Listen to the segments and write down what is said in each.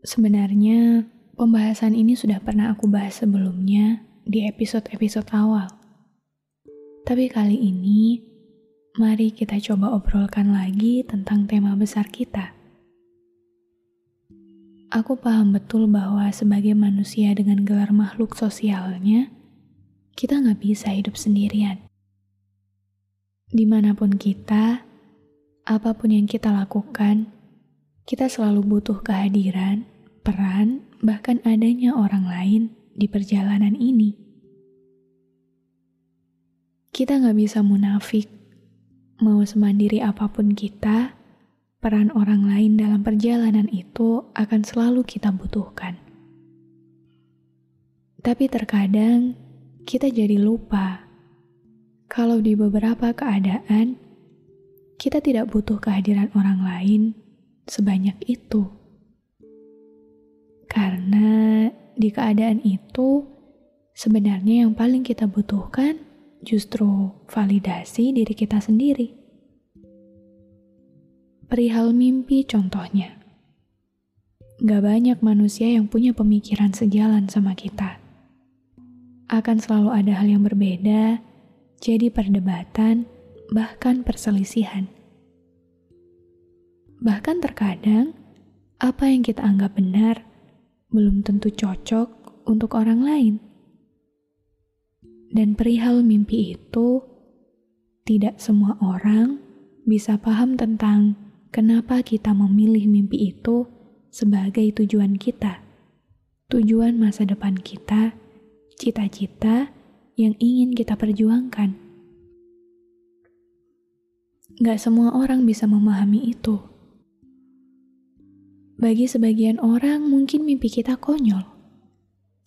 Sebenarnya, pembahasan ini sudah pernah aku bahas sebelumnya di episode-episode awal. Tapi kali ini, mari kita coba obrolkan lagi tentang tema besar kita. Aku paham betul bahwa sebagai manusia dengan gelar makhluk sosialnya, kita nggak bisa hidup sendirian. Di mana pun kita, apa pun yang kita lakukan, kita selalu butuh kehadiran, peran, bahkan adanya orang lain di perjalanan ini. Kita nggak bisa munafik, mau semandiri apa pun kita, peran orang lain dalam perjalanan itu akan selalu kita butuhkan. Tapi terkadang kita jadi lupa kalau di beberapa keadaan kita tidak butuh kehadiran orang lain sebanyak itu. Karena di keadaan itu, sebenarnya yang paling kita butuhkan justru validasi diri kita sendiri. Perihal mimpi contohnya. Gak banyak manusia yang punya pemikiran sejalan sama kita. Akan selalu ada hal yang berbeda, jadi perdebatan, bahkan perselisihan. Bahkan terkadang, apa yang kita anggap benar belum tentu cocok untuk orang lain. Dan perihal mimpi itu, tidak semua orang bisa paham tentang kenapa kita memilih mimpi itu sebagai tujuan kita, tujuan masa depan kita, cita-cita yang ingin kita perjuangkan. Gak semua orang bisa memahami itu. Bagi sebagian orang, mungkin mimpi kita konyol.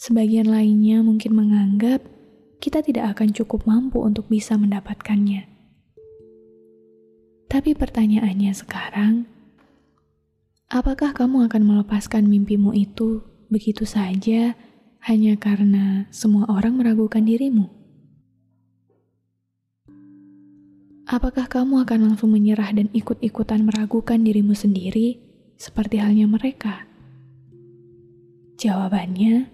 Sebagian lainnya mungkin menganggap kita tidak akan cukup mampu untuk bisa mendapatkannya. Tapi pertanyaannya sekarang, apakah kamu akan melepaskan mimpimu itu begitu saja hanya karena semua orang meragukan dirimu? Apakah kamu akan langsung menyerah dan ikut-ikutan meragukan dirimu sendiri, seperti halnya mereka? Jawabannya,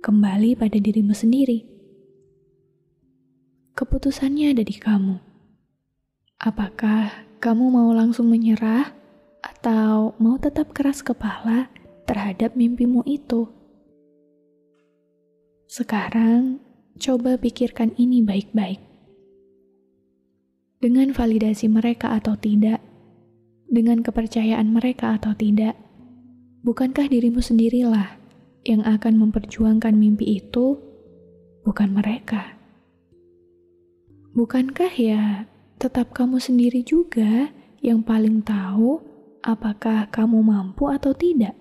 kembali pada dirimu sendiri. Keputusannya ada di kamu. Apakah kamu mau langsung menyerah, atau mau tetap keras kepala terhadap mimpimu itu? Sekarang, coba pikirkan ini baik-baik dengan validasi mereka atau tidak, dengan kepercayaan mereka atau tidak, bukankah dirimu sendirilah yang akan memperjuangkan mimpi itu, bukan mereka? Bukankah ya tetap kamu sendiri juga yang paling tahu apakah kamu mampu atau tidak?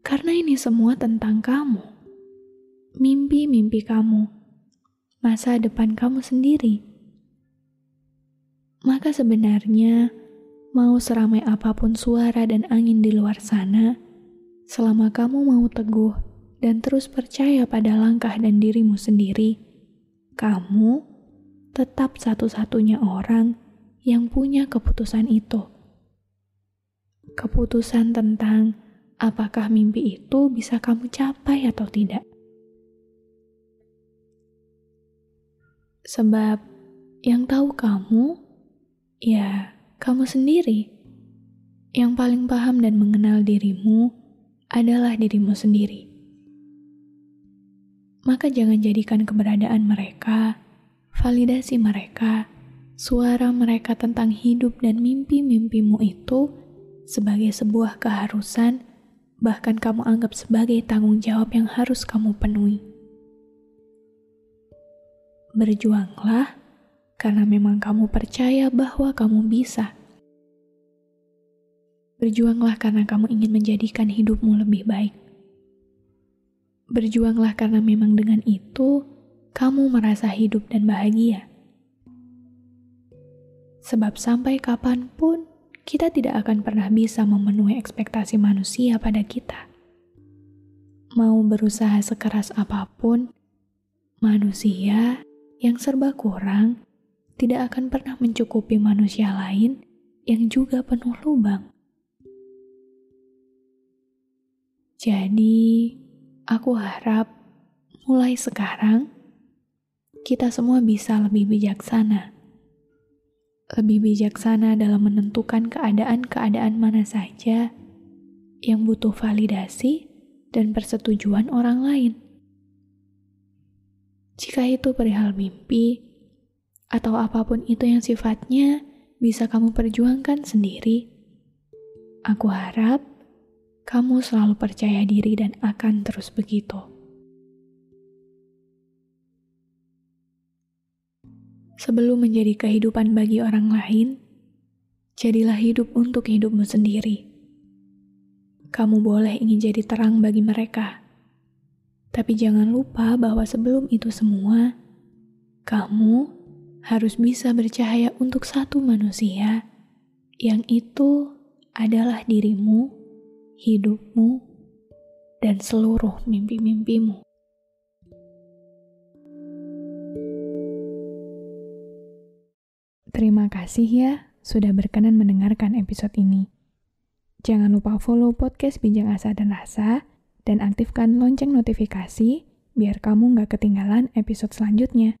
Karena ini semua tentang kamu, mimpi-mimpi kamu masa depan kamu sendiri. Maka sebenarnya, mau seramai apa pun suara dan angin di luar sana, selama kamu mau teguh dan terus percaya pada langkah dan dirimu sendiri, kamu tetap satu-satunya orang yang punya keputusan itu. Keputusan tentang apakah mimpi itu bisa kamu capai atau tidak. Sebab yang tahu kamu Ya, kamu sendiri. Yang paling paham dan mengenal dirimu adalah dirimu sendiri. Maka jangan jadikan keberadaan mereka, validasi mereka, suara mereka tentang hidup dan mimpi-mimpimu itu sebagai sebuah keharusan, bahkan kamu anggap sebagai tanggung jawab yang harus kamu penuhi. Berjuanglah karena memang kamu percaya bahwa kamu bisa. Berjuanglah karena kamu ingin menjadikan hidupmu lebih baik. Berjuanglah karena memang dengan itu kamu merasa hidup dan bahagia. Sebab sampai kapan pun kita tidak akan pernah bisa memenuhi ekspektasi manusia pada kita. Mau berusaha sekeras apa pun, manusia yang serba kurang tidak akan pernah mencukupi manusia lain yang juga penuh lubang. Jadi, aku harap mulai sekarang kita semua bisa lebih bijaksana. Lebih bijaksana dalam menentukan keadaan-keadaan mana saja yang butuh validasi dan persetujuan orang lain. Jika itu perihal mimpi, atau apa pun itu yang sifatnya bisa kamu perjuangkan sendiri, aku harap kamu selalu percaya diri dan akan terus begitu. Sebelum menjadi kehidupan bagi orang lain, jadilah hidup untuk hidupmu sendiri. Kamu boleh ingin jadi terang bagi mereka tapi jangan lupa bahwa sebelum itu semua, kamu harus bisa bercahaya untuk satu manusia yang itu adalah dirimu, hidupmu, dan seluruh mimpi-mimpimu. Terima kasih ya sudah berkenan mendengarkan episode ini. Jangan lupa follow podcast Bincang Asa dan Rasa dan aktifkan lonceng notifikasi biar kamu nggak ketinggalan episode selanjutnya.